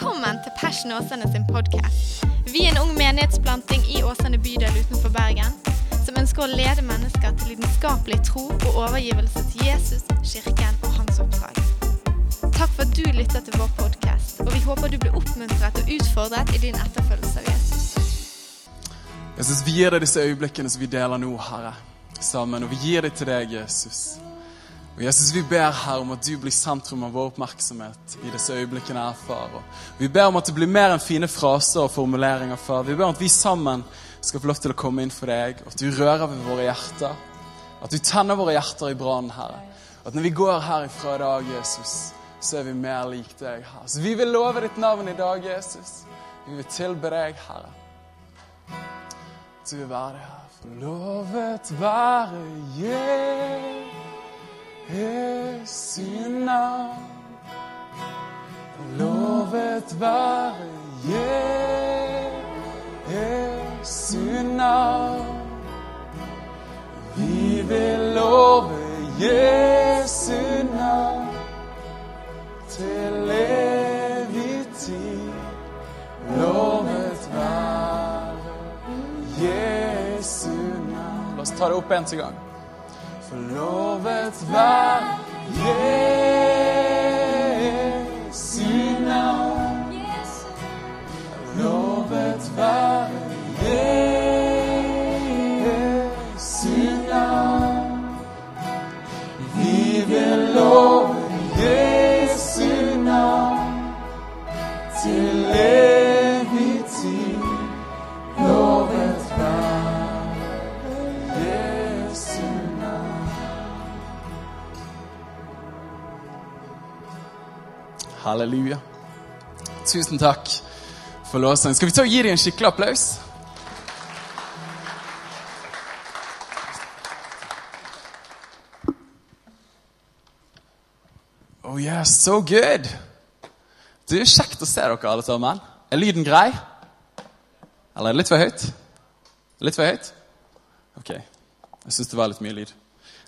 Velkommen til Passion Åsane sin podkast. Vi er en ung menighetsplanting i Åsane bydel utenfor Bergen som ønsker å lede mennesker til lidenskapelig tro og overgivelse til Jesus, kirken og hans oppdrag. Takk for at du lytter til vår podkast, og vi håper du blir oppmuntret og utfordret i din etterfølgelse av Jesus. Jeg synes vi gir deg disse øyeblikkene som vi deler nå, Herre, sammen. Og vi gir dem til deg, Jesus. Og Jesus, Vi ber her om at du blir sentrum av vår oppmerksomhet i disse øyeblikkene her, far. Og vi ber om at det blir mer enn fine fraser og formuleringer, far. Vi ber om at vi sammen skal få lov til å komme inn for deg, og at du rører ved våre hjerter. At du tenner våre hjerter i brannen, Herre. At når vi går herifra i dag, Jesus, så er vi mer lik deg, Herre. Så vi vil love ditt navn i dag, Jesus. Vi vil tilbe deg, Herre. Du vil være det her. Forlovet være Jesu navn. Lovet være Jesu navn. Vi vil love Jesu navn til evig tid. Lovet være Jesu navn. La oss ta det opp en gang. Forlovet være Jesu navn. Lovet være Jesu navn. Vi vil love Jesu navn til evig Halleluja. Tusen takk for låsen. Skal vi ta og gi dem en skikkelig applaus? Oh yeah, so good. Du, Kjekt å se dere alle sammen. Er lyden grei? Eller er det litt for høyt? Litt for høyt? Ok. Jeg syns det var litt mye lyd.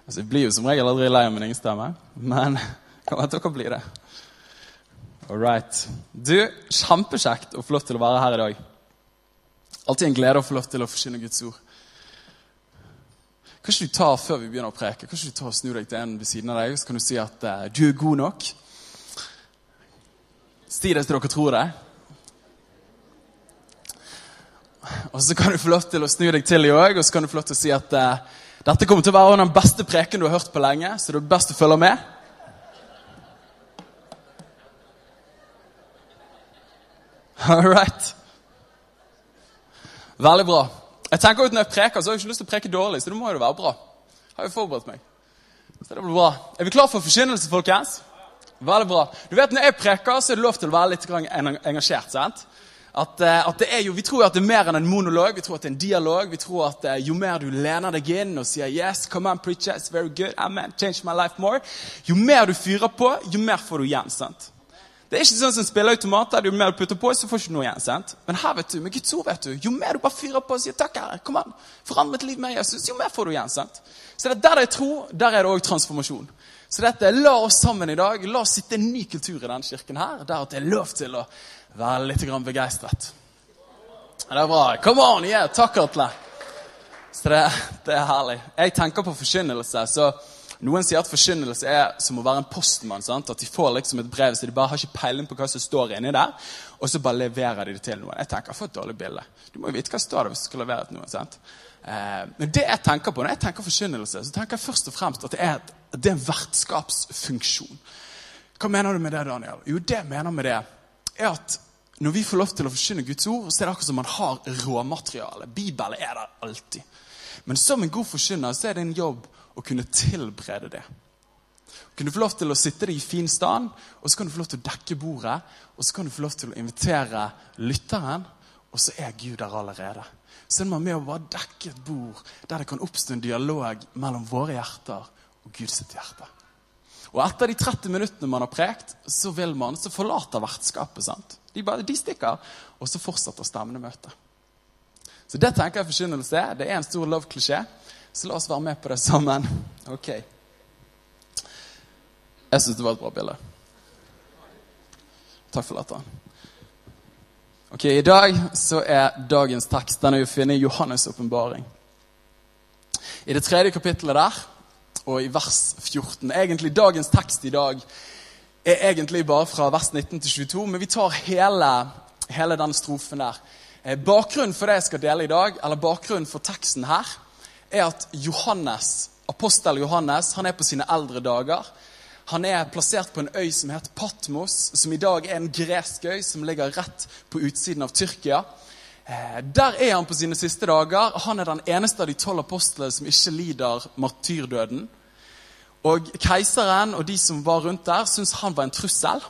Altså, Jeg blir jo som regel aldri lei av min egen stemme, men kan være dere blir det. All right. Du, Kjempekjekt og flott til å være her i dag. Alltid en glede å få lov til å forsyne Guds ord. Kan ikke du ta før vi begynner å preke, kan ikke du ta og snu deg til en ved siden av deg, så kan du si at uh, du er god nok? Si det til dere tror det. Og så kan du få lov til å snu deg til i òg, og så kan du få lov til å si at uh, dette kommer til å være den beste preken du har hørt på lenge, så det er best å følge med. All right. Veldig bra. Jeg tenker at Når jeg preker, så har jeg ikke lyst til å preke dårlig, så det må jo være bra. Har jo forberedt meg. Så det blir bra. Er vi klar for forkynnelse, folkens? Veldig bra. Du vet, Når jeg preker, så er det lov til å være litt engasjert. sant? At, eh, at det er jo, Vi tror at det er mer enn en monolog, vi tror at det er en dialog. Vi tror at eh, Jo mer du lener deg inn og sier yes, come on, preacher, it's very good, amen, change my life more, jo mer du fyrer på, jo mer får du igjen. sant? Det er ikke sånn som spilleautomater. Jo mer du putter på, så får du ikke noe igjen. sant? Men her, vet du, med Guds ord, vet du, jo mer du bare fyrer på og sier takk, Herre, kom an, forandre mitt liv med Jesus, jo mer får du igjen. sant? Så det er der det er tro, der er det òg transformasjon. Så dette, la oss sammen i dag, la oss sitte en ny kultur i denne kirken her, der at det er lov til å være litt grann begeistret. Det er bra. Come on, yeah, takk, Atle. Så det, det er herlig. Jeg tenker på forkynnelse. så Noen sier at forkynnelse er som å være en postmann. sant? At De får liksom et brev, så de bare har ikke peiling på hva som står inni der. Og så bare leverer de det til noen. Jeg tenker, For et dårlig bilde. Du må jo vite hva står der hvis du skal levere til noen. sant? Eh, men det jeg tenker på når jeg tenker forkynnelse, så tenker jeg først og fremst at det er, at det er en vertskapsfunksjon. Hva mener du med det, Daniel? Jo, det jeg mener med det, er at når vi får lov til å forkynne Guds ord, så er det akkurat som man har råmateriale. Bibelen er der alltid. Men som en god forkynner så er det en jobb å kunne tilberede det. Du få lov til å sitte deg i fin stand, og så kan du få lov til å dekke bordet. Og så kan du få lov til å invitere lytteren, og så er Gud der allerede. Så er man med å bare dekke et bord der det kan oppstå en dialog mellom våre hjerter og Guds hjerte. Og etter de 30 minuttene man har prekt, så vil man, så forlater vertskapet. sant? De, bare, de stikker, og så fortsetter stemmene møtet. Så det tenker jeg forkynnelse er. Det er en stor love-klisjé. Så la oss være med på det sammen. Ok. Jeg syns det var et bra bilde. Takk for latteren. Ok, I dag så er dagens tekst den er jo funnet i Johannes' åpenbaring. I det tredje kapittelet der, og i vers 14 Egentlig dagens tekst i dag er egentlig bare fra vers 19 til 22, men vi tar hele, hele den strofen der. Eh, bakgrunnen for det jeg skal dele i dag, eller bakgrunnen for teksten her, er at Johannes, apostel Johannes han er på sine eldre dager. Han er plassert på en øy som heter Patmos, som i dag er en gresk øy som ligger rett på utsiden av Tyrkia. Eh, der er han på sine siste dager. Han er den eneste av de tolv apostlene som ikke lider martyrdøden. Og Keiseren og de som var rundt der, syntes han var en trussel.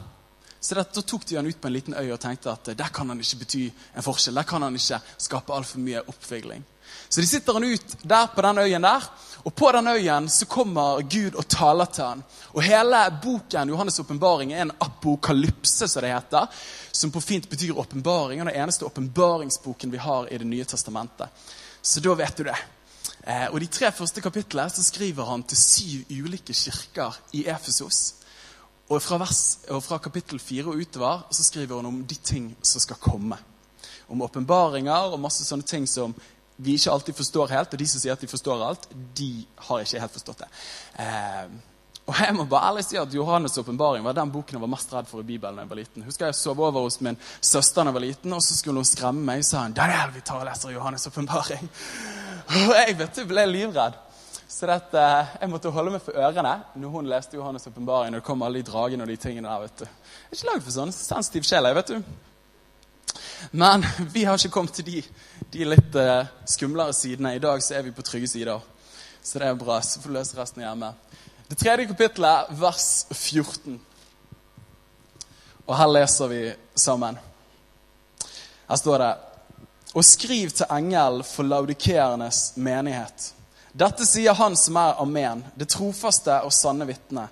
Så da tok de han ut på en liten øy og tenkte at eh, der kan han ikke bety en forskjell. Der kan han ikke skape altfor mye oppvigling. Så de sitter han ut der på den øyen der, og på den øyen så kommer Gud og taler til han. Og hele boken Johannes' åpenbaring er en apokalypse, som det heter. Som på fint betyr åpenbaring. Og den eneste åpenbaringsboken vi har i Det nye testamentet. Så da vet du det. Eh, og de tre første kapitlene så skriver han til syv ulike kirker i Efesos. Og fra, vers, og fra kapittel 4 og utover så skriver han om de ting som skal komme. Om åpenbaringer og masse sånne ting som vi ikke alltid forstår helt. Og de som sier at de forstår alt, de har ikke helt forstått det. Eh, og jeg må bare ærlig si at Johannes' åpenbaring var den boken jeg var mest redd for i Bibelen da jeg var liten. Husker Jeg sov over hos min søster da jeg var liten, og så skulle hun skremme meg. Og sa hun, Daniel, vi tar og leser Johannes' åpenbaring. Og jeg vet du, ble livredd. Så dette, eh, jeg måtte holde meg for ørene når hun leste Johannes' åpenbaring. Og det kom alle de dragene og de tingene der. vet du. Jeg er ikke lagd for sånn sensitiv sjel. vet du. Men vi har ikke kommet til de, de litt uh, skumlere sidene. I dag så er vi på trygge sider. Så det er bra. Så får du løse resten hjemme. Det tredje kapittelet, vers 14. Og her leser vi sammen. Her står det Og skriv til engelen for laudikeernes menighet. Dette sier han som er amen, det trofaste og sanne vitne,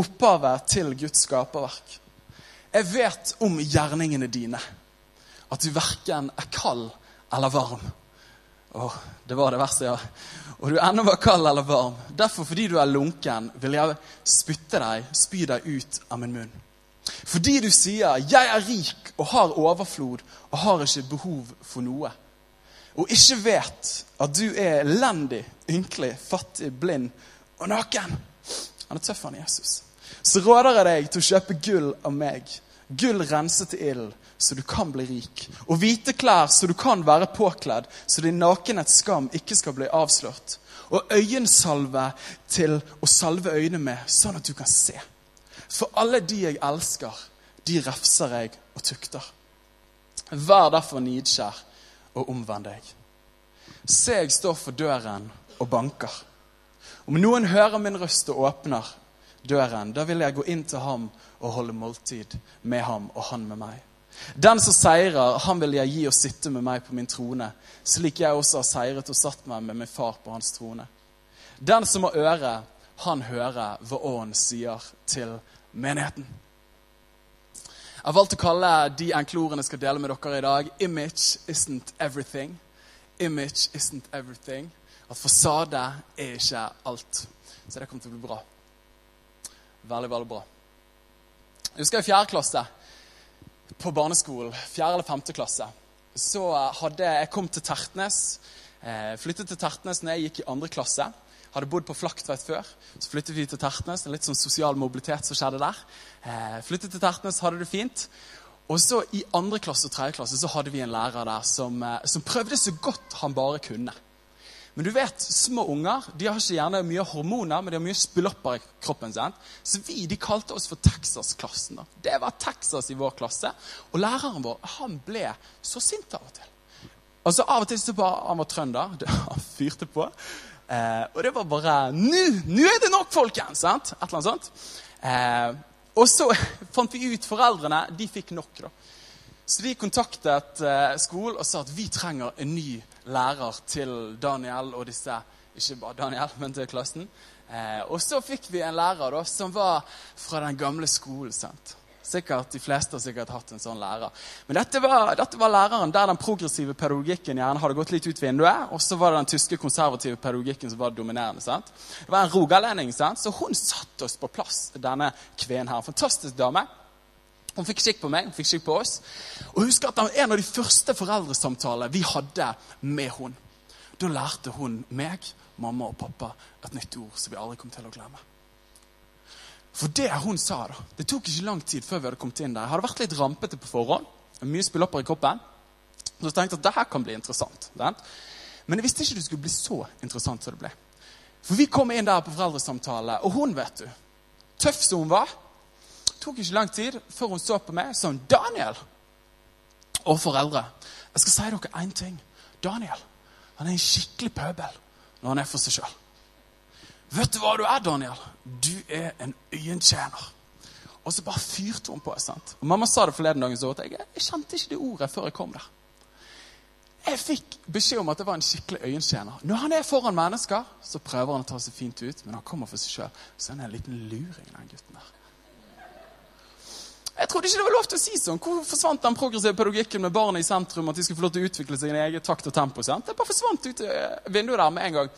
opphavet til Guds skaperverk. Jeg vet om gjerningene dine at du verken er kald eller varm. Åh, det var det verste, ja. Og du ennå var kald eller varm. Derfor, fordi du er lunken, vil jeg spytte deg, spy deg ut av min munn. Fordi du sier 'Jeg er rik og har overflod og har ikke behov for noe', og ikke vet at du er elendig, ynkelig, fattig, blind og naken Han er tøff, han Jesus. Så råder jeg deg til å kjøpe gull av meg, gull renset til ilden, så du kan bli rik. Og hvite klær, så du kan være påkledd, så din nakenhets skam ikke skal bli avslørt. Og øyensalve til å salve øynene med, sånn at du kan se. For alle de jeg elsker, de refser jeg og tukter. Vær derfor nidskjær og omvend deg. Se, jeg står for døren og banker. Om noen hører min røst og åpner døren, da vil jeg gå inn til ham og holde måltid med ham og han med meg. Den som seirer, han vil jeg gi og sitte med meg på min trone, slik jeg også har seiret og satt meg med min far på hans trone. Den som har øre, han hører hva Ånden sier til menigheten. Jeg har valgt å kalle de enkle ordene jeg skal dele med dere i dag, 'Image isn't everything'. Image isn't everything. At fasade er ikke alt. Så det kommer til å bli bra. Veldig, veldig bra. Jeg husker i fjerde klasse på barneskolen, fjerde eller femte klasse, så hadde jeg kom til Tertnes. Eh, flyttet til Tertnes når jeg gikk i andre klasse. Hadde bodd på Flaktveit før. Så flyttet vi til Tertnes. Litt sånn sosial mobilitet som skjedde der. Eh, flyttet til Tertnes, hadde det fint. Og så i andre klasse og tredje klasse så hadde vi en lærer der som, eh, som prøvde så godt han bare kunne. Men du vet, små unger de har ikke gjerne mye hormoner, men de har mye spillopper i kroppen. Sant? Så vi de kalte oss for Texas-klassen. Det var Texas i vår klasse. Og læreren vår han ble så sint av og til. Altså Av og til så bare, Han var trønder. Han fyrte på. Eh, og det var bare Nå er det nok, folkens! sant? Et eller annet sånt. Eh, og så fant vi ut Foreldrene de fikk nok. da. Så de kontaktet eh, skolen og sa at vi trenger en ny lærer til Daniel og disse Ikke bare Daniel, men til klassen. Eh, og så fikk vi en lærer da, som var fra den gamle skolen. sant? Sikkert, De fleste har sikkert hatt en sånn lærer. Men dette var, dette var, læreren der den progressive pedagogikken gjerne hadde gått litt ut vinduet. Og så var det den tyske konservative pedagogikken som var dominerende. sant? Det var en rogalending, sant? så hun satte oss på plass, denne kvinnen her. Fantastisk dame. Hun fikk kikk på meg, hun fikk kikk på oss. Og husk at det var En av de første foreldresamtalene vi hadde med hun, da lærte hun meg, mamma og pappa et nytt ord som vi aldri kom til å glemme. For det hun sa da, Det tok ikke lang tid før vi hadde kommet inn der. Jeg hadde vært litt rampete på forhånd. Mye spillopper i kroppen. Så jeg tenkte at det her kan bli interessant. Men jeg visste ikke det skulle bli så interessant som det ble. For vi kom inn der på foreldresamtale, og hun, vet du Tøff som hun var, tok ikke lang tid før hun så på meg sånn Daniel! Og foreldre. Jeg skal si dere én ting. Daniel han er en skikkelig pøbel når han er for seg sjøl. Vet du hva du er, Daniel? Du er en øyentjener. Og så bare fyrte hun på. sant? Og Mamma sa det forleden dag, så jeg, jeg kjente ikke det ordet før jeg kom der. Jeg fikk beskjed om at det var en skikkelig øyentjener. Når han er foran mennesker, så prøver han å ta seg fint ut, men han kommer for seg sjøl. Så han er en liten luring, den gutten der. Jeg trodde ikke det var lov til å si sånn. Hvor forsvant den progressive pedagogikken med barnet i sentrum? At de skulle få lov til å utvikle seg i eget takt og tempo? sant? Det bare forsvant ut vinduet der med en gang.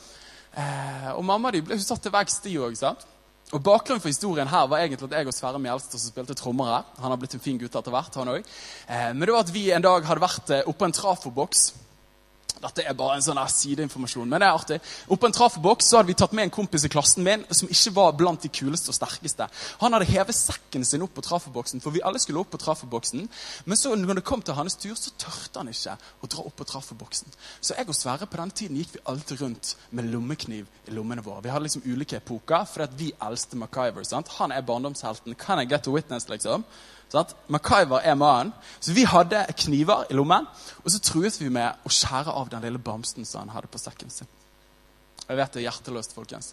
Eh, og mamma de ble satt til veggs, de òg. Og Bakgrunnen for historien her var egentlig at jeg og Sverre Mjelstad som spilte trommer her. Han har blitt en fin gutt etter hvert, han òg. Eh, men det var at vi en dag hadde vært oppå oppe en trafoboks dette er bare en sånn sideinformasjon, men det er artig. Oppe en trafoboks så hadde vi tatt med en kompis i klassen min som ikke var blant de kuleste og sterkeste. Han hadde hevet sekken sin opp på trafoboksen, for vi alle skulle opp på trafoboksen. Men så når det kom til hans tur, så tørte han ikke å dra opp på trafoboksen. Så jeg og Sverre på den tiden gikk vi alltid rundt med lommekniv i lommene våre. Vi hadde liksom ulike epoker, fordi vi eldste MacGyver. sant? Han er barndomshelten. Can I get a witness, liksom? Sånn MacGyver er mannen. Så vi hadde kniver i lommen, og så truet vi med å skjære av den lille bamsen som han hadde på sekken sin. Jeg vet det er hjerteløst, folkens.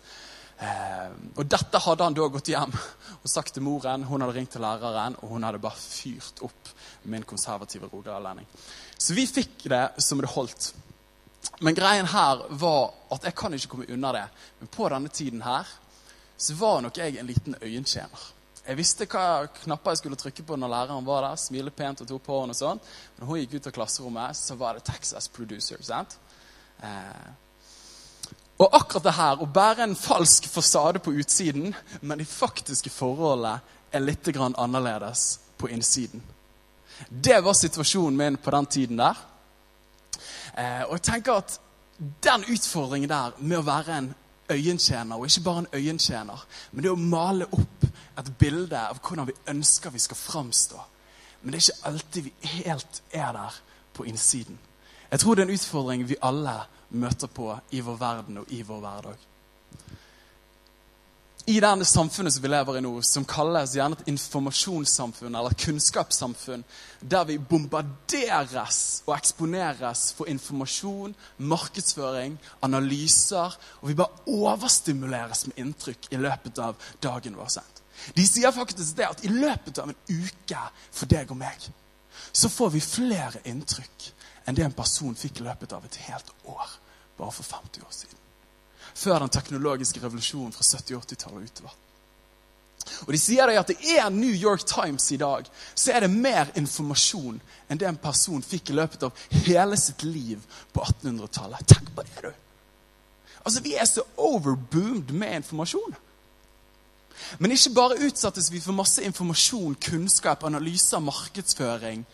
Eh, og dette hadde han da gått hjem og sagt til moren. Hun hadde ringt til læreren, og hun hadde bare fyrt opp min konservative rogalending. Så vi fikk det som det holdt. Men greien her var at jeg kan ikke komme unna det. Men på denne tiden her så var nok jeg en liten øyentjener. Jeg visste hva knapper jeg skulle trykke på når læreren var der. Smile pent og tok på henne og sånn. Når hun gikk ut av klasserommet, så var det Texas Producer. sant? Eh. Og akkurat det her, å bære en falsk fasade på utsiden, men de faktiske forholdene er litt grann annerledes på innsiden. Det var situasjonen min på den tiden der. Eh, og jeg tenker at den utfordringen der med å være en øyentjener, og ikke bare en øyentjener, men det å male opp et bilde av hvordan vi ønsker vi skal framstå. Men det er ikke alltid vi helt er der på innsiden. Jeg tror det er en utfordring vi alle møter på i vår verden og i vår hverdag i denne samfunnet som vi lever i nå, som kalles gjerne et informasjonssamfunn eller kunnskapssamfunn, der vi bombarderes og eksponeres for informasjon, markedsføring, analyser, og vi bare overstimuleres med inntrykk i løpet av dagen vår. De sier faktisk det at i løpet av en uke for deg og meg, så får vi flere inntrykk enn det en person fikk i løpet av et helt år bare for 50 år siden før den teknologiske revolusjonen fra 70- og 80-tallet utover. Og De sier at det er New York Times i dag så er det mer informasjon enn det en person fikk i løpet av hele sitt liv på 1800-tallet. Tenk på det, du! Altså, Vi er så overboomed med informasjon. Men ikke bare utsattes vi for masse informasjon, kunnskap, analyser, markedsføring.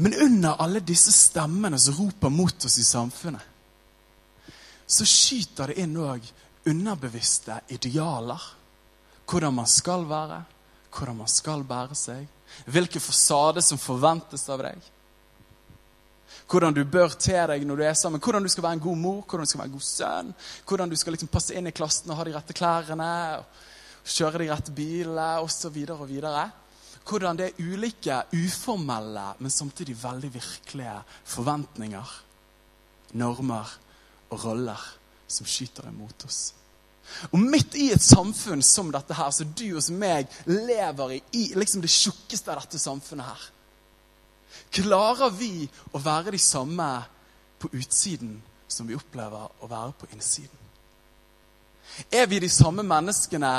Men under alle disse stemmene som roper mot oss i samfunnet, så skyter det inn òg underbevisste idealer. Hvordan man skal være, hvordan man skal bære seg, hvilke fasade som forventes av deg. Hvordan du bør te deg når du er sammen, hvordan du skal være en god mor, hvordan du skal være en god sønn. Hvordan du skal liksom passe inn i klassen og ha de rette klærne, og kjøre de rette bilene osv. Hvordan det er ulike uformelle, men samtidig veldig virkelige forventninger, normer og roller som skyter imot oss. Og midt i et samfunn som dette her, som du og meg lever i, i liksom det tjukkeste av dette samfunnet her, klarer vi å være de samme på utsiden som vi opplever å være på innsiden? Er vi de samme menneskene?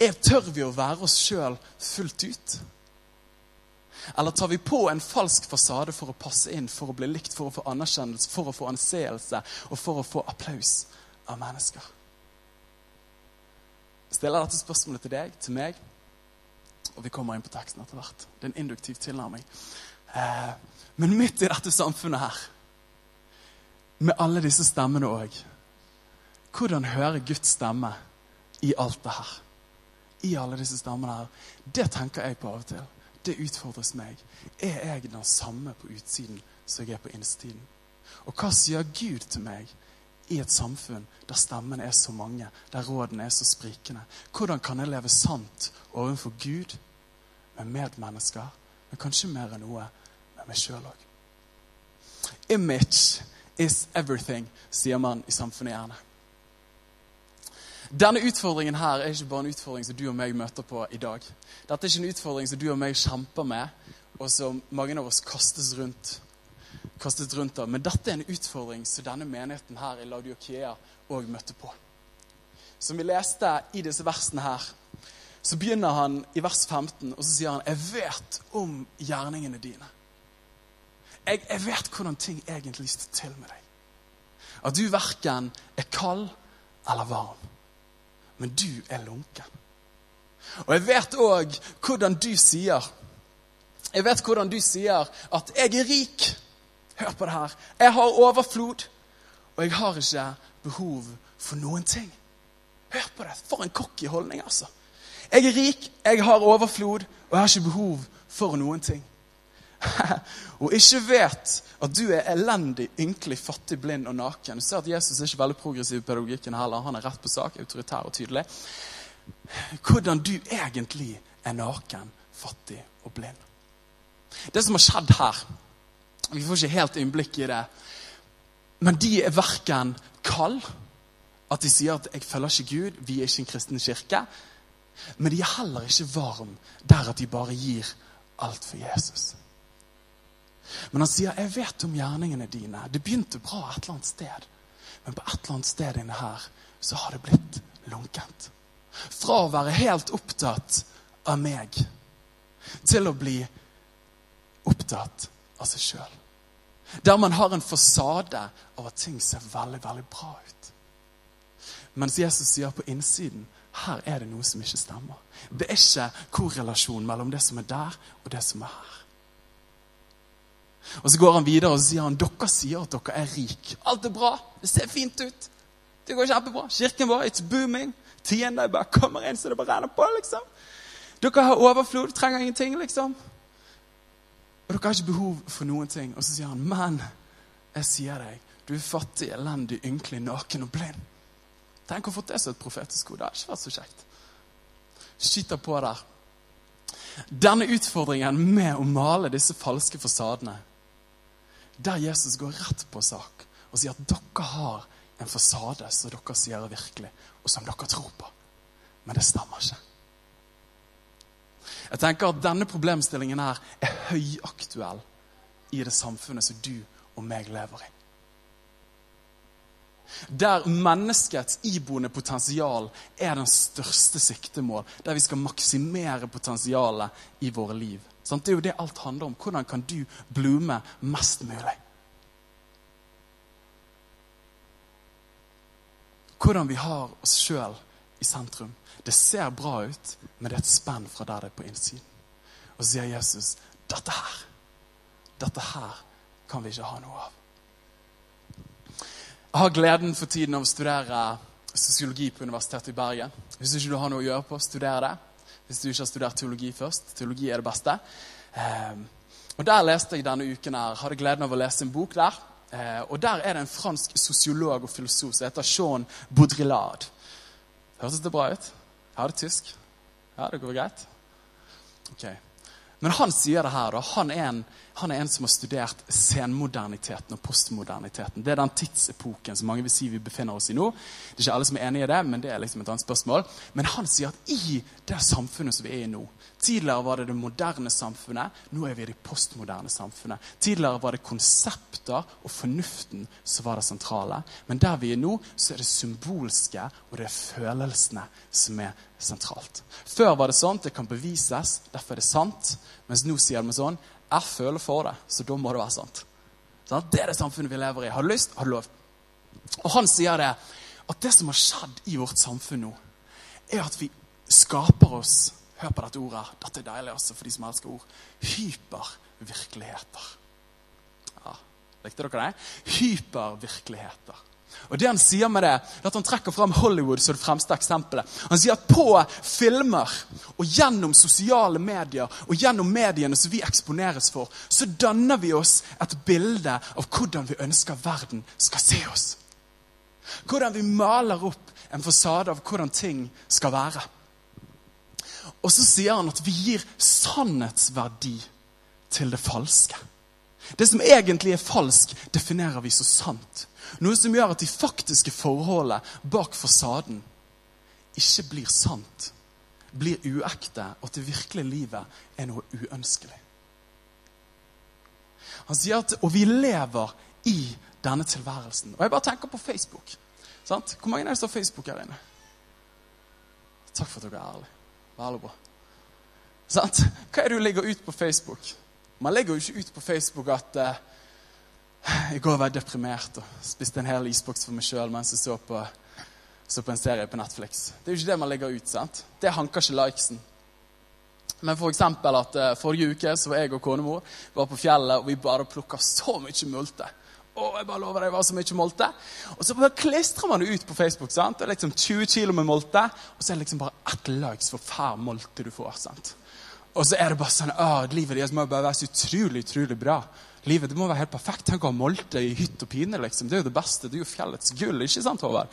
Er, tør vi å være oss sjøl fullt ut? Eller tar vi på en falsk fasade for å passe inn, for å bli likt, for å få anerkjennelse, for å få anseelse og for å få applaus av mennesker? Jeg stiller dette spørsmålet til deg, til meg. Og vi kommer inn på teksten etter hvert. Det er en induktiv tilnærming. Eh, men midt i dette samfunnet her, med alle disse stemmene òg, hvordan høre Guds stemme i alt det her? I alle disse stemmene her. Det tenker jeg på av og til. Det utfordres meg. Er jeg den samme på utsiden som jeg er på innsiden? Og hva sier Gud til meg i et samfunn der stemmene er så mange, der rådene er så sprikende? Hvordan kan jeg leve sant overfor Gud, med medmennesker, men kanskje mer enn noe med meg sjøl òg? Image is everything, sier man i samfunnet gjerne. Denne utfordringen her er ikke bare en utfordring som du og meg møter på i dag. Dette er ikke en utfordring som du og meg kjemper med, og som mange av oss kastes rundt. kastes rundt av. Men dette er en utfordring som denne menigheten her i Laudiokia òg møtte på. Som vi leste i disse versene her, så begynner han i vers 15, og så sier han 'Jeg vet om gjerningene dine'. Jeg, jeg vet hvordan ting egentlig står til med deg. At du verken er kald eller varm men du er lunken. Og jeg vet òg hvordan du sier Jeg vet hvordan du sier at 'jeg er rik'. Hør på det her. Jeg har overflod, og jeg har ikke behov for noen ting. Hør på det. For en cocky holdning, altså. Jeg er rik, jeg har overflod, og jeg har ikke behov for noen ting. og ikke vet at du er elendig, ynkelig, fattig, blind og naken. Du ser at Jesus er ikke veldig progressiv i pedagogikken heller. Han er rett på sak, autoritær og tydelig. Hvordan du egentlig er naken, fattig og blind. Det som har skjedd her Vi får ikke helt innblikk i det. Men de er verken kald, at de sier at 'jeg følger ikke Gud', vi er ikke en kristen kirke. Men de er heller ikke varm der at de bare gir alt for Jesus. Men han sier, 'Jeg vet om gjerningene dine.' Det begynte bra et eller annet sted. Men på et eller annet sted inne her så har det blitt lunkent. Fra å være helt opptatt av meg til å bli opptatt av seg sjøl. Der man har en fasade av at ting ser veldig, veldig bra ut. Mens Jesus sier på innsiden her er det noe som ikke stemmer. Det er ikke korrelasjon mellom det som er der, og det som er her. Og Så går han videre og sier han, dere sier at dere er rik. Alt er bra. Det ser fint ut. Det går kjempebra. Kirken vår it's booming. Tiende bare kommer inn så det bare renner på. liksom. Dere har overflod, trenger ingenting, liksom. Og dere har ikke behov for noen ting. Og så sier han, men jeg sier deg, du er fattig, elendig, ynkelig, naken og blind. Tenk å få det som et profetisk ord. Det har ikke vært så kjekt. Skyter på der. Denne utfordringen med å male disse falske fasadene der Jesus går rett på sak og sier at dere har en fasade som dere sier er virkelig, og som dere tror på. Men det stemmer ikke. Jeg tenker at Denne problemstillingen her er høyaktuell i det samfunnet som du og meg lever i. Der menneskets iboende potensial er den største siktemål. Der vi skal maksimere potensialet i våre liv. Det er jo det alt handler om. Hvordan kan du blume mest mulig? Hvordan vi har oss sjøl i sentrum. Det ser bra ut, men det er et spenn fra der det er på innsiden. Og så sier Jesus dette her, dette her kan vi ikke ha noe av. Jeg har gleden for tiden av å studere sosiologi på Universitetet i Bergen. Hvis ikke du har noe å gjøre på, studer det hvis du ikke har studert teologi først. Teologi er det beste. Eh, og Der leste jeg denne uken her, hadde gleden av å lese en bok der. Eh, og Der er det en fransk sosiolog og filosof som heter Jean Baudrillard. Hørtes det bra ut? Ja, det er tysk. Ja, det går greit? Ok. Men han sier det her. da, Han er, en, han er en som har studert senmoderniteten og postmoderniteten. Det er den tidsepoken som mange vil si vi befinner oss i nå. Det er ikke alle som er enig i det, men det er liksom et annet spørsmål. Men han sier at i det samfunnet som vi er i nå Tidligere var det det moderne samfunnet, nå er vi i det postmoderne samfunnet. Tidligere var det konsepter og fornuften som var det sentrale. Men der vi er nå, så er det symbolske og det er følelsene som er sentralt. Før var det sånn det kan bevises, derfor er det sant. Mens nå sier de sånn Jeg føler for det, så da må det være sant. Det er det samfunnet vi lever i. Har du lyst, har du lov. Og han sier det at det som har skjedd i vårt samfunn nå, er at vi skaper oss Hør på dette ordet. Dette er deilig også for de som elsker ord. Hypervirkeligheter. Ja, Likte dere det? Hypervirkeligheter. Og det Han sier med det, er at han trekker fram Hollywood som det fremste eksempelet. Han sier at på filmer og gjennom sosiale medier og gjennom mediene som vi eksponeres for, så danner vi oss et bilde av hvordan vi ønsker verden skal se oss. Hvordan vi maler opp en fasade av hvordan ting skal være. Og så sier han at vi gir sannhetsverdi til det falske. Det som egentlig er falsk, definerer vi så sant. Noe som gjør at de faktiske forholdet bak fasaden ikke blir sant, blir uekte, og at det virkelige livet er noe uønskelig. Han sier at Og vi lever i denne tilværelsen. Og jeg bare tenker på Facebook. Sant? Hvor mange er det som har Facebook her inne? Takk for at dere er ærlige. Bra. Sant? Hva er det du legger ut på Facebook? Man legger jo ikke ut på Facebook at eh, i går var jeg deprimert og spiste en hel isboks for meg sjøl mens jeg så på, så på en serie på Netflix. Det er jo ikke det man legger ut. sant? Det hanker ikke likesen. Men for eksempel at eh, forrige uke så var jeg og konemor var på fjellet, og vi bare plukka så mye multe. Å, jeg bare lover deg, det var så mye molte. Og så bare klistrer man det ut på Facebook. sant? Det er liksom 20 kilo med molte, og så er det liksom bare ett likes for hver molte du får. sant? Og så er det bare sånn å, Livet deres må bare være så utrolig utrolig bra. Livet det må være helt perfekt. Tenk å ha molte i hytt og pine. liksom. Det er jo det beste. Det er jo fjellets gull. ikke sant, Håvard?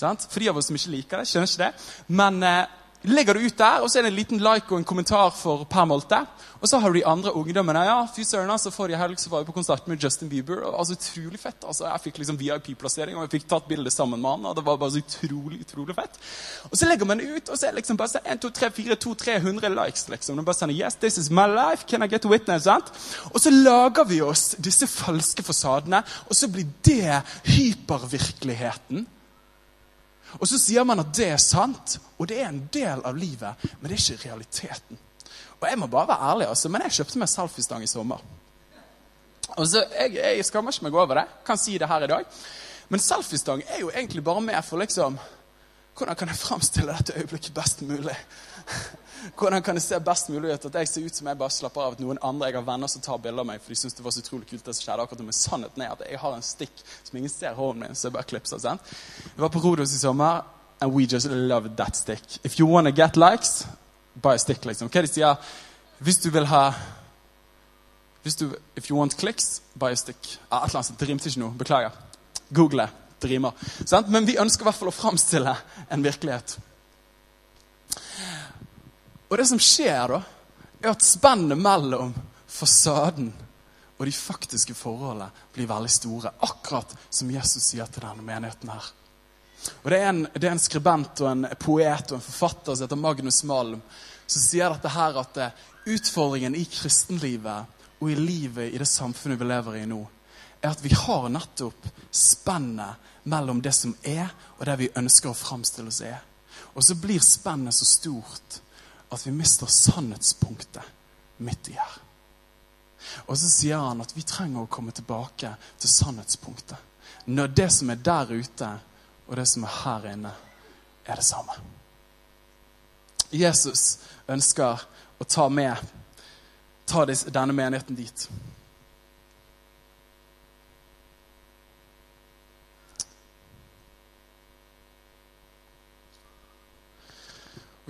Sant? For de av oss som ikke liker det, skjønner ikke det. Men eh, legger du ut der, og så er det en liten like og en kommentar for per molte. Og så har du de andre ungdommene. ja, fy søren, altså, Forrige helg så var jeg på konsert med Justin Bieber. og altså Utrolig fett. altså, Jeg fikk liksom VIP-plassering, og jeg fikk tatt bilde sammen med han. og Det var bare så utrolig utrolig fett. Og så legger man det ut, og så er det liksom bare så 1, 2, 3, 4, 2, 300 likes. liksom. Og bare sender, yes, this is my life, can I get a witness? sant? Og så lager vi oss disse falske fasadene, og så blir det hypervirkeligheten. Og så sier man at det er sant, og det er en del av livet, men det er ikke realiteten. Og jeg må bare være ærlig, altså, men jeg kjøpte meg selfiestang i sommer. Og så, jeg, jeg skammer ikke meg over det. Kan si det her i dag. Men selfiestang er jo egentlig bare med for liksom Hvordan kan jeg framstille dette øyeblikket best mulig? Hvordan kan det se best mulig ut at jeg ser ut som jeg bare slapper av at noen andre jeg har venner som tar bilder av meg, for de syns det var så utrolig kult det som skjedde akkurat. Men sannheten er at jeg har en stikk som ingen ser hånden min, så jeg bare klipser. sant? Jeg var på Rodos i sommer, and we just loved that stick. If you wanna get likes, buy a stick, liksom. Hva de sier Hvis du vil ha hvis du, If you want clicks, buy a stick. Ah, et eller annet, Det rimte ikke noe. Beklager. Google det. Det rimer. Sant? Men vi ønsker i hvert fall å framstille en virkelighet. Og det som skjer da, er at spennet mellom fasaden og de faktiske forholdene blir veldig store. Akkurat som Jesus sier til denne menigheten her. Og det er, en, det er en skribent og en poet og en forfatter som heter Magnus Malm, som sier dette her at utfordringen i kristenlivet og i livet i det samfunnet vi lever i nå, er at vi har nettopp spennet mellom det som er, og det vi ønsker å framstille oss er. Og så blir spennet så stort at vi mister sannhetspunktet midt i her. Og så sier han at vi trenger å komme tilbake til sannhetspunktet. Når det som er der ute, og det som er her inne, er det samme. Jesus ønsker å ta med ta denne menigheten dit.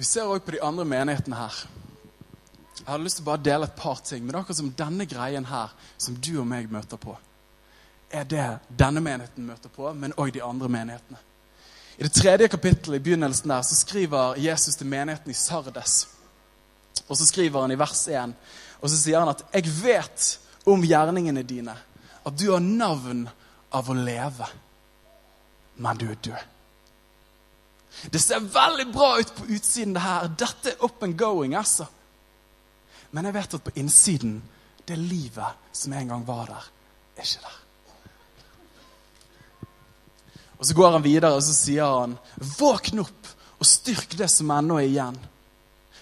Vi ser også på de andre menighetene her. Jeg hadde lyst til å bare dele et par ting. Men det er akkurat som denne greien her, som du og meg møter på, er det denne menigheten møter på, men òg de andre menighetene. I det tredje kapittelet i begynnelsen der, så skriver Jesus til menigheten i Sardes. Og så skriver han i vers 1, og så sier han at 'Jeg vet om gjerningene dine', at du har navn av å leve, men du er død. Det ser veldig bra ut på utsiden. det her. Dette er up and going, altså. Men jeg vet at på innsiden, det livet som en gang var der, er ikke der. Og Så går han videre og så sier han, våkn opp og styrk det som ennå er igjen.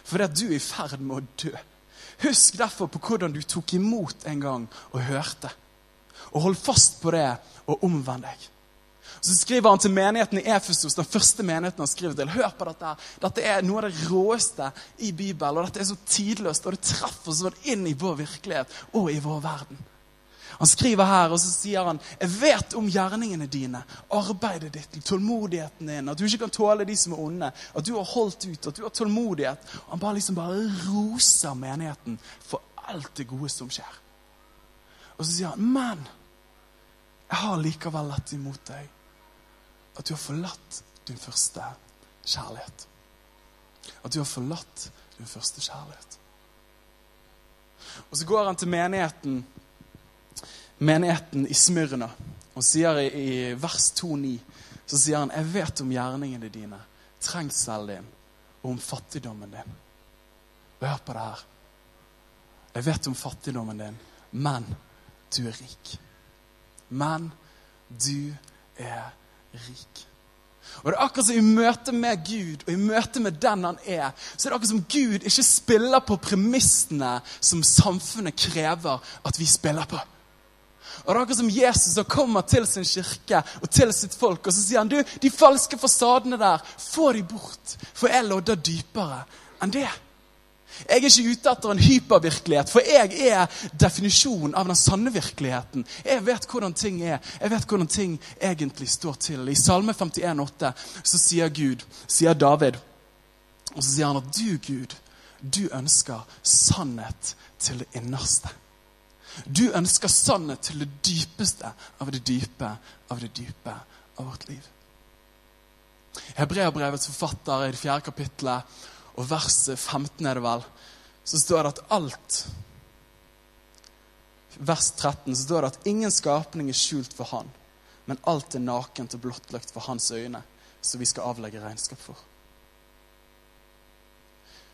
For det at du er i ferd med å dø. Husk derfor på hvordan du tok imot en gang og hørte. Og hold fast på det og omvend deg. Så skriver han til menigheten i Efesus, den første menigheten han skriver til. Hør på dette. Dette er noe av det råeste i Bibelen. og Dette er så tidløst, og det treffer sånn inn i vår virkelighet og i vår verden. Han skriver her, og så sier han Jeg vet om gjerningene dine, arbeidet ditt, tålmodigheten din, at du ikke kan tåle de som er onde, at du har holdt ut, at du har tålmodighet. Og han bare liksom bare roser menigheten for alt det gode som skjer. Og så sier han, men jeg har likevel lett imot deg at du har forlatt din første kjærlighet. At du har forlatt din første kjærlighet. Og så går han til menigheten menigheten i Smyrna og sier i, i vers 2,9 så sier han, 'Jeg vet om gjerningene dine, trengselen din og om fattigdommen din.' Hør på det her. Jeg vet om fattigdommen din, men du er rik. Men du er rik. Og det er akkurat som I møte med Gud og i møte med den han er, så er det akkurat som Gud ikke spiller på premissene som samfunnet krever at vi spiller på. Og det er akkurat som Jesus som kommer til sin kirke og til sitt folk, og så sier han du, de falske fasadene der, få de bort, for jeg lodder dypere enn det. Jeg er ikke ute etter en hypervirkelighet, for jeg er definisjonen av den sanne virkeligheten. Jeg vet hvordan ting er. Jeg vet hvordan ting egentlig står til. I Salme 51,8 så sier Gud, sier David, og så sier han at du, Gud, du ønsker sannhet til det innerste. Du ønsker sannhet til det dypeste av det dype av det dype av vårt liv. Hebreabrevets forfatter i det fjerde kapittelet og vers 15 er det vel, så står det at alt Vers 13 så står det at ingen skapning er skjult for Han, men alt er nakent og blottlagt for Hans øyne, så vi skal avlegge regnskap for.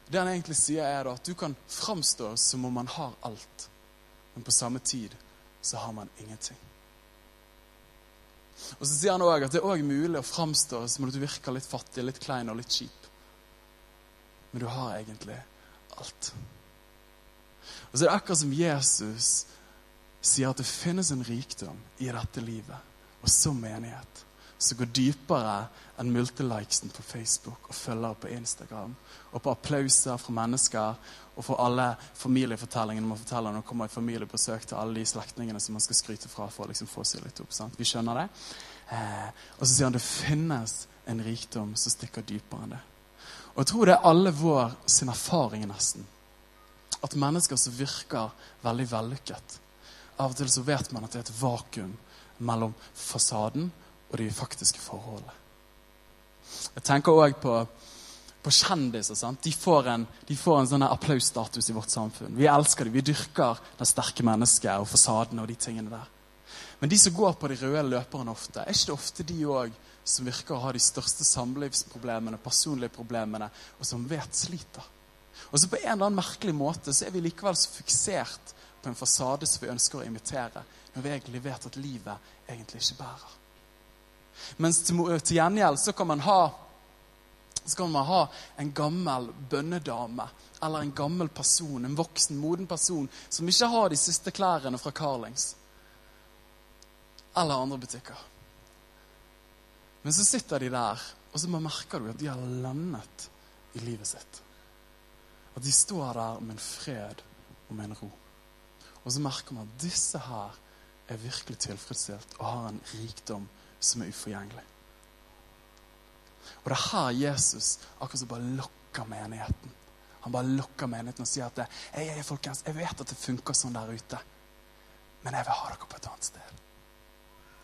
Det han egentlig sier, er at du kan framstå som om man har alt, men på samme tid så har man ingenting. Og så sier han òg at det er også mulig å framstå som om du virker litt fattig, litt klein og litt kjip. Men du har egentlig alt. Og så er det akkurat som Jesus sier at det finnes en rikdom i dette livet, og som menighet, som går dypere enn multilikesen på Facebook og følgere på Instagram, og på applauser fra mennesker, og for alle familiefortellingene man forteller når man kommer i familiebesøk til alle de slektningene som man skal skryte fra for å liksom få seg litt opp. sant? Vi skjønner det. Eh, og så sier han det finnes en rikdom som stikker dypere enn det. Og jeg tror det er alle vår sin erfaring nesten. At mennesker som virker veldig vellykket Av og til så vet man at det er et vakuum mellom fasaden og de faktiske forholdene. Jeg tenker òg på, på, kjendiser. sant? De får en, en sånn applausstatus i vårt samfunn. Vi elsker dem. Vi dyrker det sterke mennesket og fasaden og de tingene der. Men de som går på de røde løperne ofte, er ikke det ofte de òg som virker å ha de største samlivsproblemene, personlige problemene, og som vet sliter. Og så På en eller annen merkelig måte så er vi likevel så fiksert på en fasade som vi ønsker å imitere, når vi egentlig vet at livet egentlig ikke bærer. Mens til, til gjengjeld så kan man ha så kan man ha en gammel bønnedame eller en gammel person, en voksen, moden person som ikke har de siste klærne fra Carlings eller andre butikker. Men så sitter de der, og så merker du at de har landet i livet sitt. At de står der med en fred og med en ro. Og så merker man at disse her er virkelig tilfredsstilt og har en rikdom som er uforgjengelig. Og det er her Jesus akkurat som bare lokker menigheten. Han bare lokker menigheten og sier at jeg, jeg, folkens, jeg vet at det funker sånn der ute, men jeg vil ha dere på et annet sted.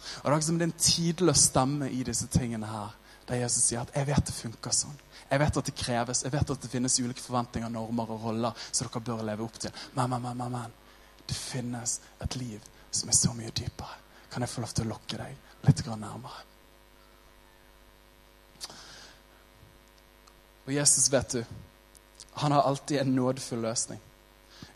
Og Det er liksom en tidløs stemme i disse tingene her, der Jesus sier at 'jeg vet det funker sånn'. Jeg vet at det kreves, jeg vet at det finnes ulike forventninger, normer og roller som dere bør leve opp til. Men, men, men, men, men. Det finnes et liv som er så mye dypere. Kan jeg få lov til å lokke deg litt nærmere? Og Jesus, vet du, han har alltid en nådefull løsning.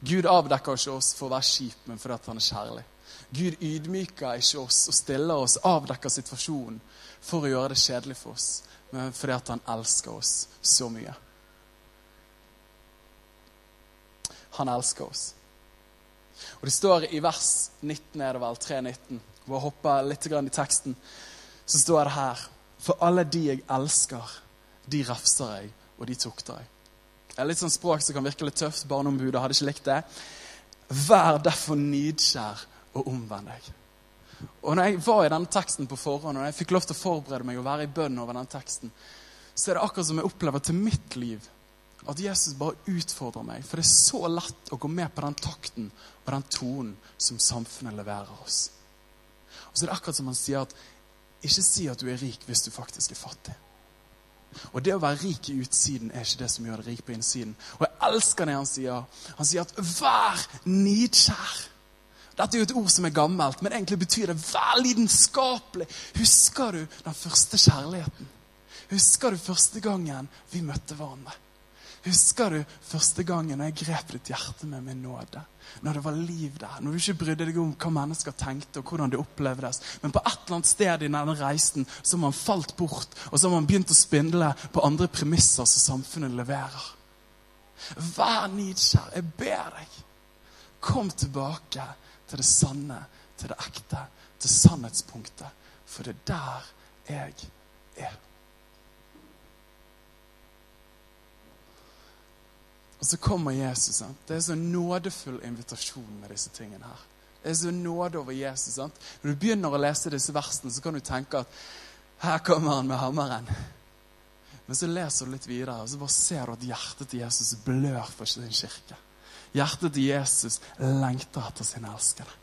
Gud avdekker ikke oss for å være kjip, men fordi han er kjærlig. Gud ydmyker ikke oss og stiller oss, avdekker situasjonen for å gjøre det kjedelig for oss, men fordi at han elsker oss så mye. Han elsker oss. Og Det står i vers 19, er det vel, 3.19, hvor jeg hopper litt i teksten, så står det her For alle de jeg elsker, de refser jeg, og de tukter jeg. Det er litt sånn språk som kan virke litt tøft. Barneombudet hadde ikke likt det. Vær derfor nidkjær og omvend deg. Og når jeg var i denne teksten på forhånd, og jeg fikk lov til å forberede meg og være i bønn over denne teksten, så er det akkurat som jeg opplever til mitt liv at Jesus bare utfordrer meg. For det er så lett å gå med på den takten og den tonen som samfunnet leverer oss. Og så er det akkurat som han sier at ikke si at du er rik hvis du faktisk er fattig. Og det å være rik i utsiden er ikke det som gjør deg rik på innsiden. Og jeg elsker det han sier. Han sier at 'vær nidkjær'. Dette er jo et ord som er gammelt, men egentlig betyr det 'vær lidenskapelig'. Husker du den første kjærligheten? Husker du første gangen vi møtte hverandre? Husker du første gangen jeg grep ditt hjerte med min nåde? Når det var liv der, når du ikke brydde deg om hva mennesker tenkte, og hvordan det opplevdes. Men på et eller annet sted i denne reisen så har man falt bort, og så har man begynt å spindle på andre premisser som samfunnet leverer. Vær nidkjær. Jeg ber deg. Kom tilbake til det sanne, til det ekte, til sannhetspunktet. For det er der jeg er. Og så kommer Jesus. sant? Det er så nådefull invitasjon med disse tingene her. Det er så nåde over Jesus. sant? Når du begynner å lese disse versene, så kan du tenke at her kommer han med hammeren. Men så leser du litt videre, og så bare ser du at hjertet til Jesus blør for sin kirke. Hjertet til Jesus lengter etter sine elskede.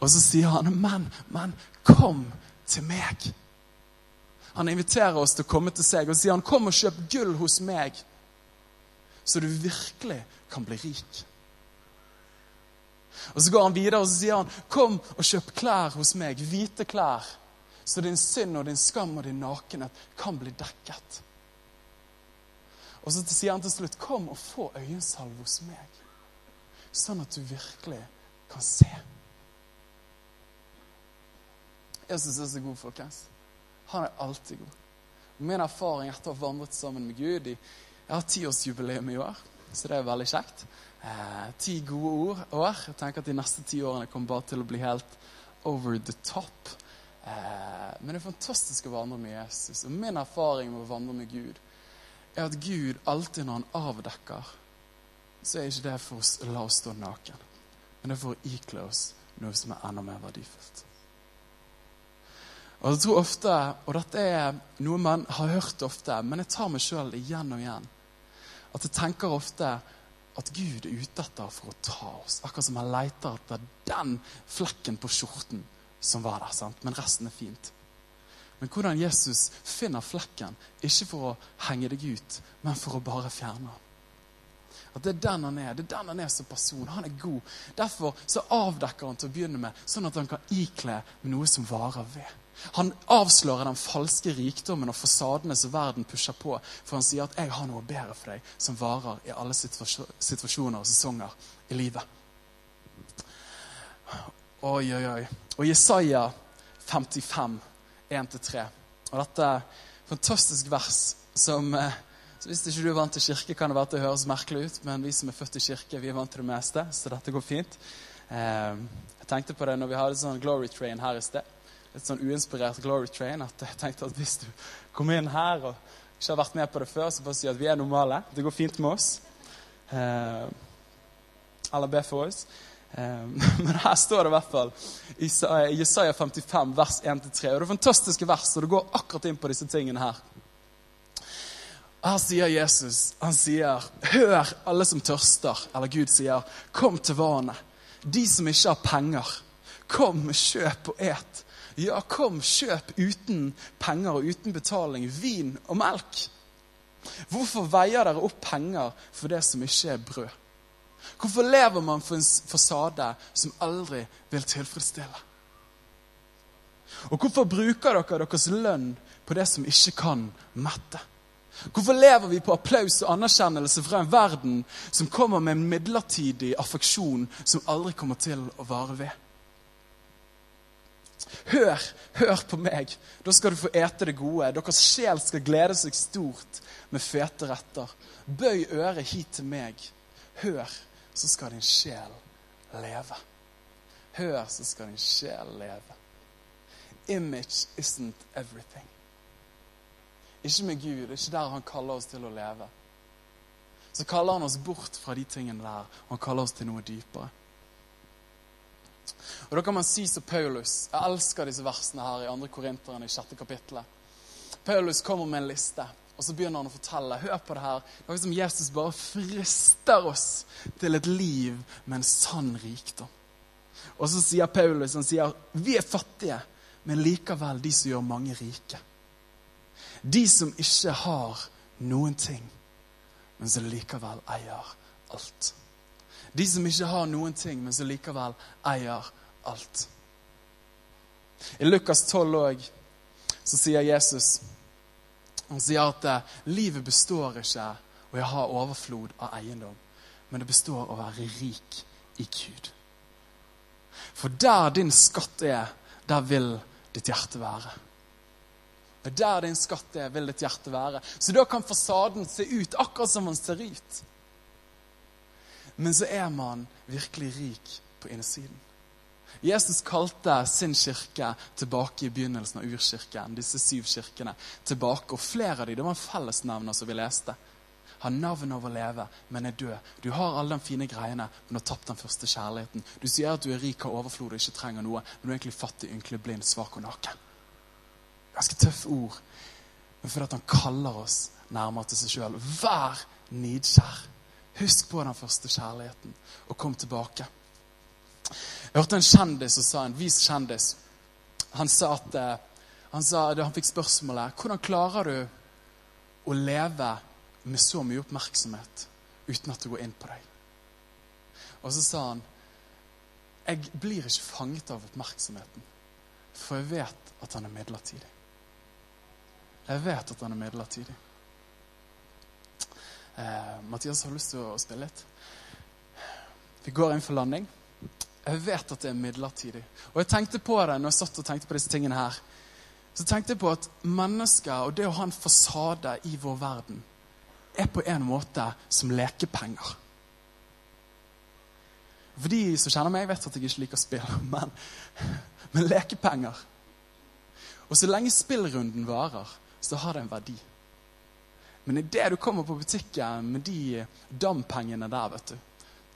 Og så sier han, 'Men, men, kom til meg'. Han inviterer oss til å komme til seg og sier han, 'Kom og kjøp gull hos meg', så du virkelig kan bli rik'. Og Så går han videre og så sier han, 'Kom og kjøp klær hos meg, hvite klær', så din synd og din skam og din nakenhet kan bli dekket. Og så sier han til slutt, 'Kom og få øyensalve hos meg', sånn at du virkelig kan se. Jesus er så god, folkens. Han er alltid god. Min erfaring etter å ha vandret sammen med Gud i, Jeg har tiårsjubileum i år, så det er veldig kjekt. Eh, ti gode ord, år. Jeg tenker at De neste ti årene kommer bare til å bli helt over the top. Eh, men det er fantastisk å vandre med Jesus. Og min erfaring med å vandre med Gud er at Gud alltid når han avdekker, så er ikke det for å la oss stå naken. Men det er for å ikle oss noe som er enda mer verdifullt. Og jeg tror ofte, og dette er noe man har hørt ofte, men jeg tar meg sjøl igjen og igjen, at jeg tenker ofte at Gud er ute etter for å ta oss. Akkurat som han leter etter den flekken på skjorten som var der. sant? Men resten er fint. Men hvordan Jesus finner flekken, ikke for å henge deg ut, men for å bare fjerne den. At det er den han er. Det er den han er som person. Han er god. Derfor så avdekker han til å begynne med, sånn at han kan ikle med noe som varer ved. Han avslører den falske rikdommen og fasadene som verden pusher på, for han sier at 'jeg har noe bedre for deg', som varer i alle situasjoner og sesonger i livet. Oi, oi, oi. Og Jesaja 55, 1-3. Og dette er et fantastisk vers som eh, Hvis ikke du er vant til kirke, kan det være at det høres merkelig ut, men vi som er født i kirke, vi er vant til det meste, så dette går fint. Eh, jeg tenkte på det når vi hadde sånn glory train her i sted. Litt sånn uinspirert glory train. at jeg tenkte at Hvis du kommer inn her og ikke har vært med på det før, så bare si at vi er normale. Det går fint med oss. Eh, eller be for oss. Eh, men her står det i hvert fall i Jesaja 55, vers 1-3. Og det er fantastiske vers, og det går akkurat inn på disse tingene her. Her sier Jesus, han sier, 'Hør, alle som tørster.' Eller Gud sier, 'Kom til vannet.' De som ikke har penger, kom, kjøp og et. Ja, kom, kjøp uten penger og uten betaling vin og melk. Hvorfor veier dere opp penger for det som ikke er brød? Hvorfor lever man for en fasade som aldri vil tilfredsstille? Og hvorfor bruker dere deres lønn på det som ikke kan mette? Hvorfor lever vi på applaus og anerkjennelse fra en verden som kommer med en midlertidig affeksjon som aldri kommer til å vare ved? Hør, hør på meg. Da skal du få ete det gode. Deres sjel skal glede seg stort med fete retter. Bøy øret hit til meg. Hør, så skal din sjel leve. Hør, så skal din sjel leve. image isn't everything. Ikke med Gud, det er ikke der han kaller oss til å leve. Så kaller han oss bort fra de tingene der, og han kaller oss til noe dypere. Og Da kan man si som Paulus. Jeg elsker disse versene her i 2. Korinteren i 6. kapittelet. Paulus kommer med en liste, og så begynner han å fortelle. Hør på det her. Er som Jesus bare frister oss til et liv med en sann rikdom. Og så sier Paulus han sier, vi er fattige, men likevel de som gjør mange rike. De som ikke har noen ting, men som likevel eier alt. De som ikke har noen ting, men som likevel eier alt. I Lukas 12 òg sier Jesus han sier at eh, livet består ikke av å ha overflod av eiendom, men det består av å være rik i Gud. For der din skatt er, der vil ditt hjerte være. Og Der din skatt er, vil ditt hjerte være. Så da kan fasaden se ut akkurat som den ser ut. Men så er man virkelig rik på innsiden. Jesus kalte sin kirke tilbake i begynnelsen av urkirken. disse syv kirkene, tilbake, og Flere av dem det var fellesnevner som vi leste. Har navn over å leve, men er død. Du har alle de fine greiene, men har tapt den første kjærligheten. Du sier at du er rik, har overflod og ikke trenger noe, men du er egentlig fattig, ynkelig, blind, svak og naken. Ganske tøffe ord, men fordi han kaller oss nærmere til seg sjøl. Vær nidkjær. Husk på den første kjærligheten, og kom tilbake. Jeg hørte en kjendis som sa, en vis kjendis Han sa at eh, han, sa, han fikk spørsmålet hvordan klarer du å leve med så mye oppmerksomhet uten at det går inn på deg. Og så sa han jeg blir ikke fanget av oppmerksomheten, for jeg vet at han er midlertidig. Jeg vet at han er midlertidig. Eh, Mathias har lyst til å spille litt. Vi går inn for landing. Jeg vet at det er midlertidig. Og jeg tenkte på det når jeg satt og tenkte på disse tingene her. Så tenkte jeg på at mennesker og det å ha en fasade i vår verden er på en måte som lekepenger. For de som kjenner meg, vet at jeg ikke liker spill, men, men lekepenger. Og så lenge spillrunden varer, så har det en verdi. Men idet du kommer på butikken med de dampengene der, vet du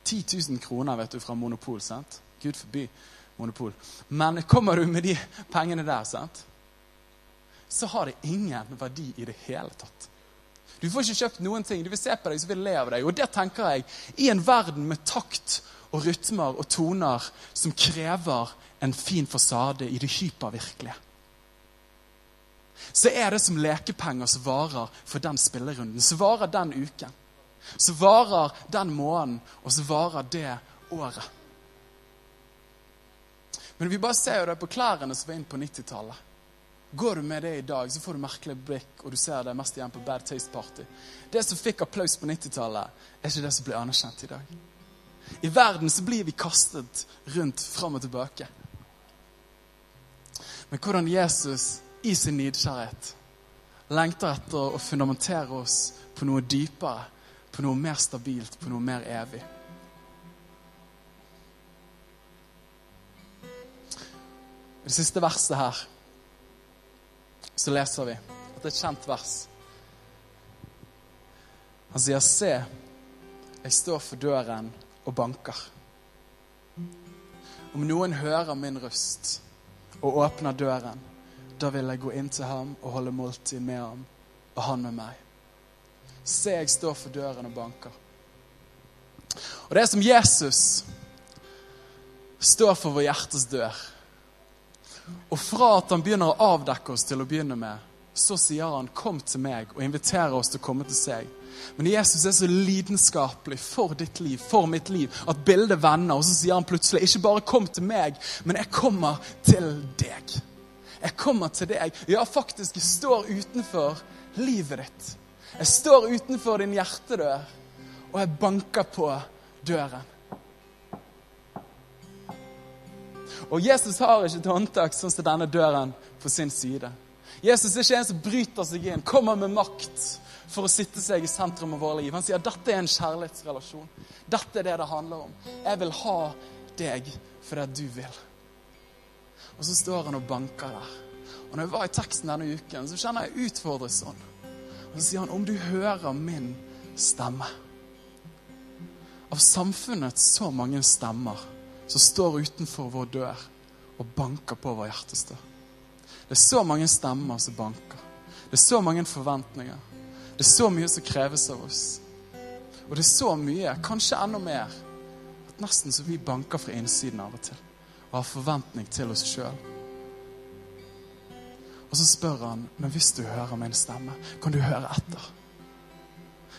10 000 kroner vet du, fra Monopol, sant? Gud forby Monopol. Men kommer du med de pengene der, sant? så har det ingen verdi i det hele tatt. Du får ikke kjøpt noen ting. Du vil se på deg, så vil le av deg. Og det tenker jeg, i en verden med takt og rytmer og toner som krever en fin fasade i det hypervirkelige så er det som lekepenger som varer for den spillerunden, som varer den uken. Som varer den måneden, og så varer det året. Men vi bare ser jo det på klærne som var inn på 90-tallet. Går du med det i dag, så får du merkelig blikk, og du ser det mest igjen på Bad Taste Party. Det som fikk applaus på 90-tallet, er ikke det som blir anerkjent i dag. I verden så blir vi kastet rundt fram og tilbake. Men hvordan Jesus i sin nidkjærhet lengter etter å fundamentere oss på noe dypere, på noe mer stabilt, på noe mer evig. I det siste verset her så leser vi at det er et kjent vers. Han sier, 'Se, jeg står for døren og banker.' Om noen hører min røst og åpner døren, da vil jeg gå inn til ham og holde måltid med ham, og han med meg. Se, jeg står for døren og banker. Og det er som Jesus står for vår hjertes dør. Og fra at han begynner å avdekke oss til å begynne med, så sier han 'kom til meg' og inviterer oss til å komme til seg. Men Jesus er så lidenskapelig for ditt liv, for mitt liv, at bildet vender. Og så sier han plutselig 'ikke bare kom til meg, men jeg kommer til deg'. Jeg kommer til deg. Ja, faktisk, jeg står utenfor livet ditt. Jeg står utenfor din hjertedør, og jeg banker på døren. Og Jesus har ikke et håndtak sånn som denne døren på sin side. Jesus er ikke en som bryter seg inn, kommer med makt for å sitte seg i sentrum av våre liv. Han sier dette er en kjærlighetsrelasjon. Dette er det det handler om. Jeg vil ha deg fordi du vil. Og så står han og banker der. Og når jeg var i teksten denne uken, så kjenner jeg utfordres sånn. Så sier han om du hører min stemme. Av samfunnets så mange stemmer som står utenfor vår dør og banker på vår hjertestø. Det er så mange stemmer som banker. Det er så mange forventninger. Det er så mye som kreves av oss. Og det er så mye, kanskje enda mer, at nesten så vi banker fra innsiden av og til. Og har forventning til oss sjøl. Og så spør han, men hvis du hører min stemme, kan du høre etter?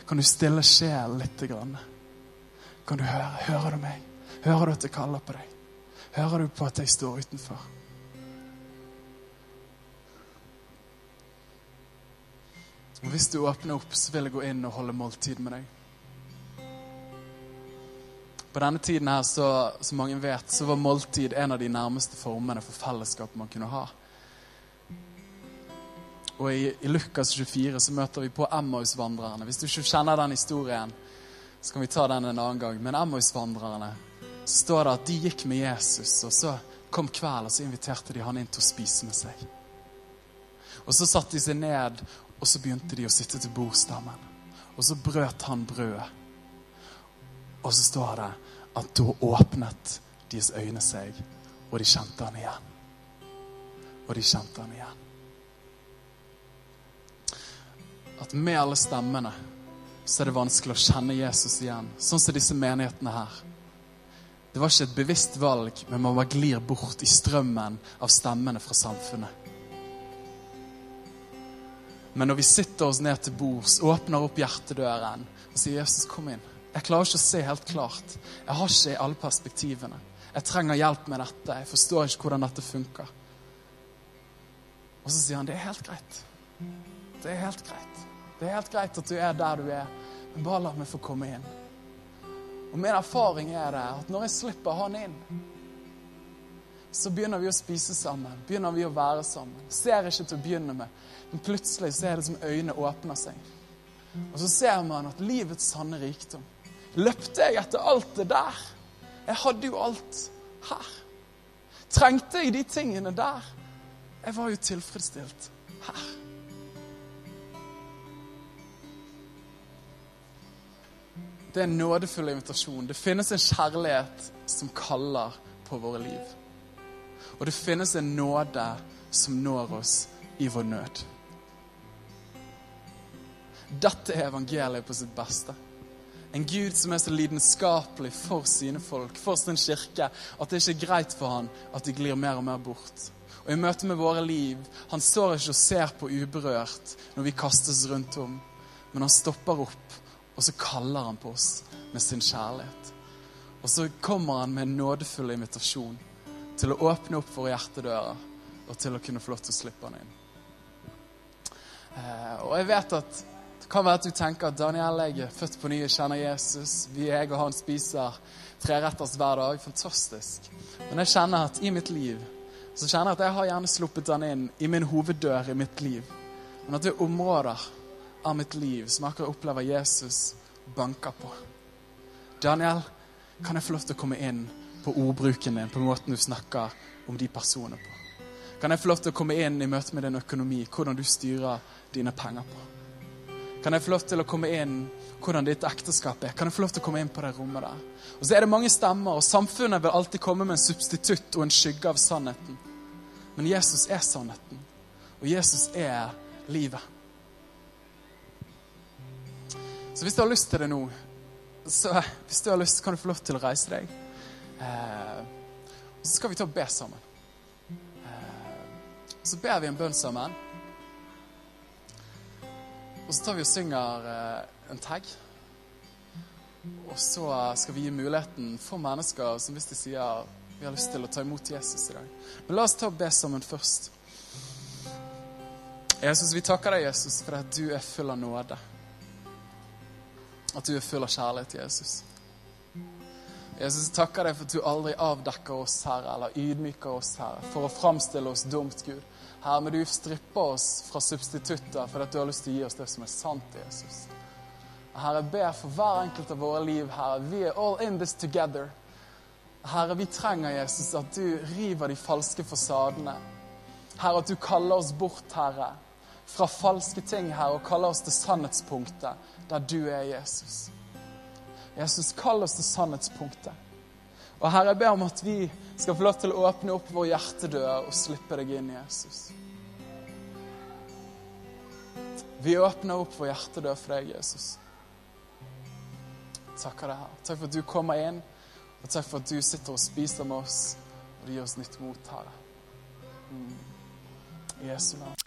Kan du stille sjelen lite grann? Kan du høre? Hører du meg? Hører du at jeg kaller på deg? Hører du på at jeg står utenfor? Og Hvis du åpner opp, så vil jeg gå inn og holde måltid med deg. På denne tiden her, så, som mange vet, så var måltid en av de nærmeste formene for fellesskap man kunne ha. Og i, i Lukas 24 så møter vi på Emmaus-vandrerne. Hvis du ikke kjenner den historien, så kan vi ta den en annen gang. Men Emmaus-vandrerne står det at de gikk med Jesus, og så kom kvelden, og så inviterte de han inn til å spise med seg. Og så satte de seg ned, og så begynte de å sitte til bordstammen. Og så brøt han brødet. Og så står det at da åpnet deres øyne seg, og de kjente han igjen. Og de kjente han igjen. At med alle stemmene så er det vanskelig å kjenne Jesus igjen, sånn som disse menighetene her. Det var ikke et bevisst valg, men man bare glir bort i strømmen av stemmene fra samfunnet. Men når vi sitter oss ned til bords, åpner opp hjertedøren og sier 'Jesus, kom inn'. Jeg klarer ikke å se helt klart. Jeg har ikke alle perspektivene. Jeg trenger hjelp med dette. Jeg forstår ikke hvordan dette funker. Og så sier han det er helt greit. Det er helt greit. Det er helt greit at du er der du er, men bare la meg få komme inn. Og min erfaring er det at når jeg slipper han inn, så begynner vi å spise sammen. Begynner vi å være sammen. Ser ikke til å begynne med, men plutselig så er det som øynene åpner seg. Og så ser man at livets sanne rikdom Løpte jeg etter alt det der? Jeg hadde jo alt her. Trengte jeg de tingene der? Jeg var jo tilfredsstilt her. Det er en nådefull invitasjon. Det finnes en kjærlighet som kaller på våre liv. Og det finnes en nåde som når oss i vår nød. Dette er evangeliet på sitt beste. En Gud som er så lidenskapelig for sine folk, for sin kirke, at det ikke er greit for han at de glir mer og mer bort. Og i møte med våre liv Han står ikke og ser på uberørt når vi kastes rundt om, men han stopper opp og så kaller han på oss med sin kjærlighet. Og så kommer han med en nådefull invitasjon til å åpne opp våre hjertedører og til å kunne få lov til å slippe han inn. Eh, og jeg vet at det kan være at du tenker at Daniel, jeg er født på ny, jeg kjenner Jesus. Vi, jeg og han spiser treretters hver dag. Fantastisk. Men jeg kjenner at i mitt liv så kjenner jeg at jeg har gjerne sluppet han inn i min hoveddør i mitt liv. Men at det er områder av mitt liv som akkurat opplever Jesus banker på. Daniel, kan jeg få lov til å komme inn på ordbruken din, på måten du snakker om de personene på? Kan jeg få lov til å komme inn i møte med din økonomi, hvordan du styrer dine penger på? Kan jeg få lov til å komme inn hvordan ditt ekteskap er? Kan jeg få lov til å komme inn på det rommet der? Og så er det mange stemmer, og samfunnet vil alltid komme med en substitutt og en skygge av sannheten. Men Jesus er sannheten, og Jesus er livet. Så hvis du har lyst til det nå, så hvis du har lyst, kan du få lov til å reise deg. Eh, og så skal vi ta og be sammen. Eh, så ber vi en bønn sammen. Og så tar vi og synger eh, en tag. Og så skal vi gi muligheten for mennesker som hvis de sier vi har lyst til å ta imot Jesus i dag. Men la oss ta og be sammen først. Jesus, vi takker deg, Jesus, for at du er full av nåde. At du er full av kjærlighet, Jesus. Jesus, takker deg for at du aldri avdekker oss, Herre, eller ydmyker oss, Herre, for å framstille oss dumt, Gud. Herre, men du stripper oss fra substitutter fordi du har lyst til å gi oss det som er sant, Jesus. Herre, jeg ber for hver enkelt av våre liv, Herre. Vi er all in this together. Herre, vi trenger, Jesus, at du river de falske fasadene. Herre, at du kaller oss bort, Herre, fra falske ting, Herre, og kaller oss til sannhetspunktet der du er, Jesus. Jesus, kall oss til sannhetspunktet. Og Herre, jeg ber om at vi skal få lov til å åpne opp vår hjertedør og slippe deg inn, Jesus. Vi åpner opp vår hjertedør for deg, Jesus. Takker deg, Herre. Takk for at du kommer inn, og takk for at du sitter og spiser med oss, og du gir oss nytt mot, Herre. Mm. Jesu navn.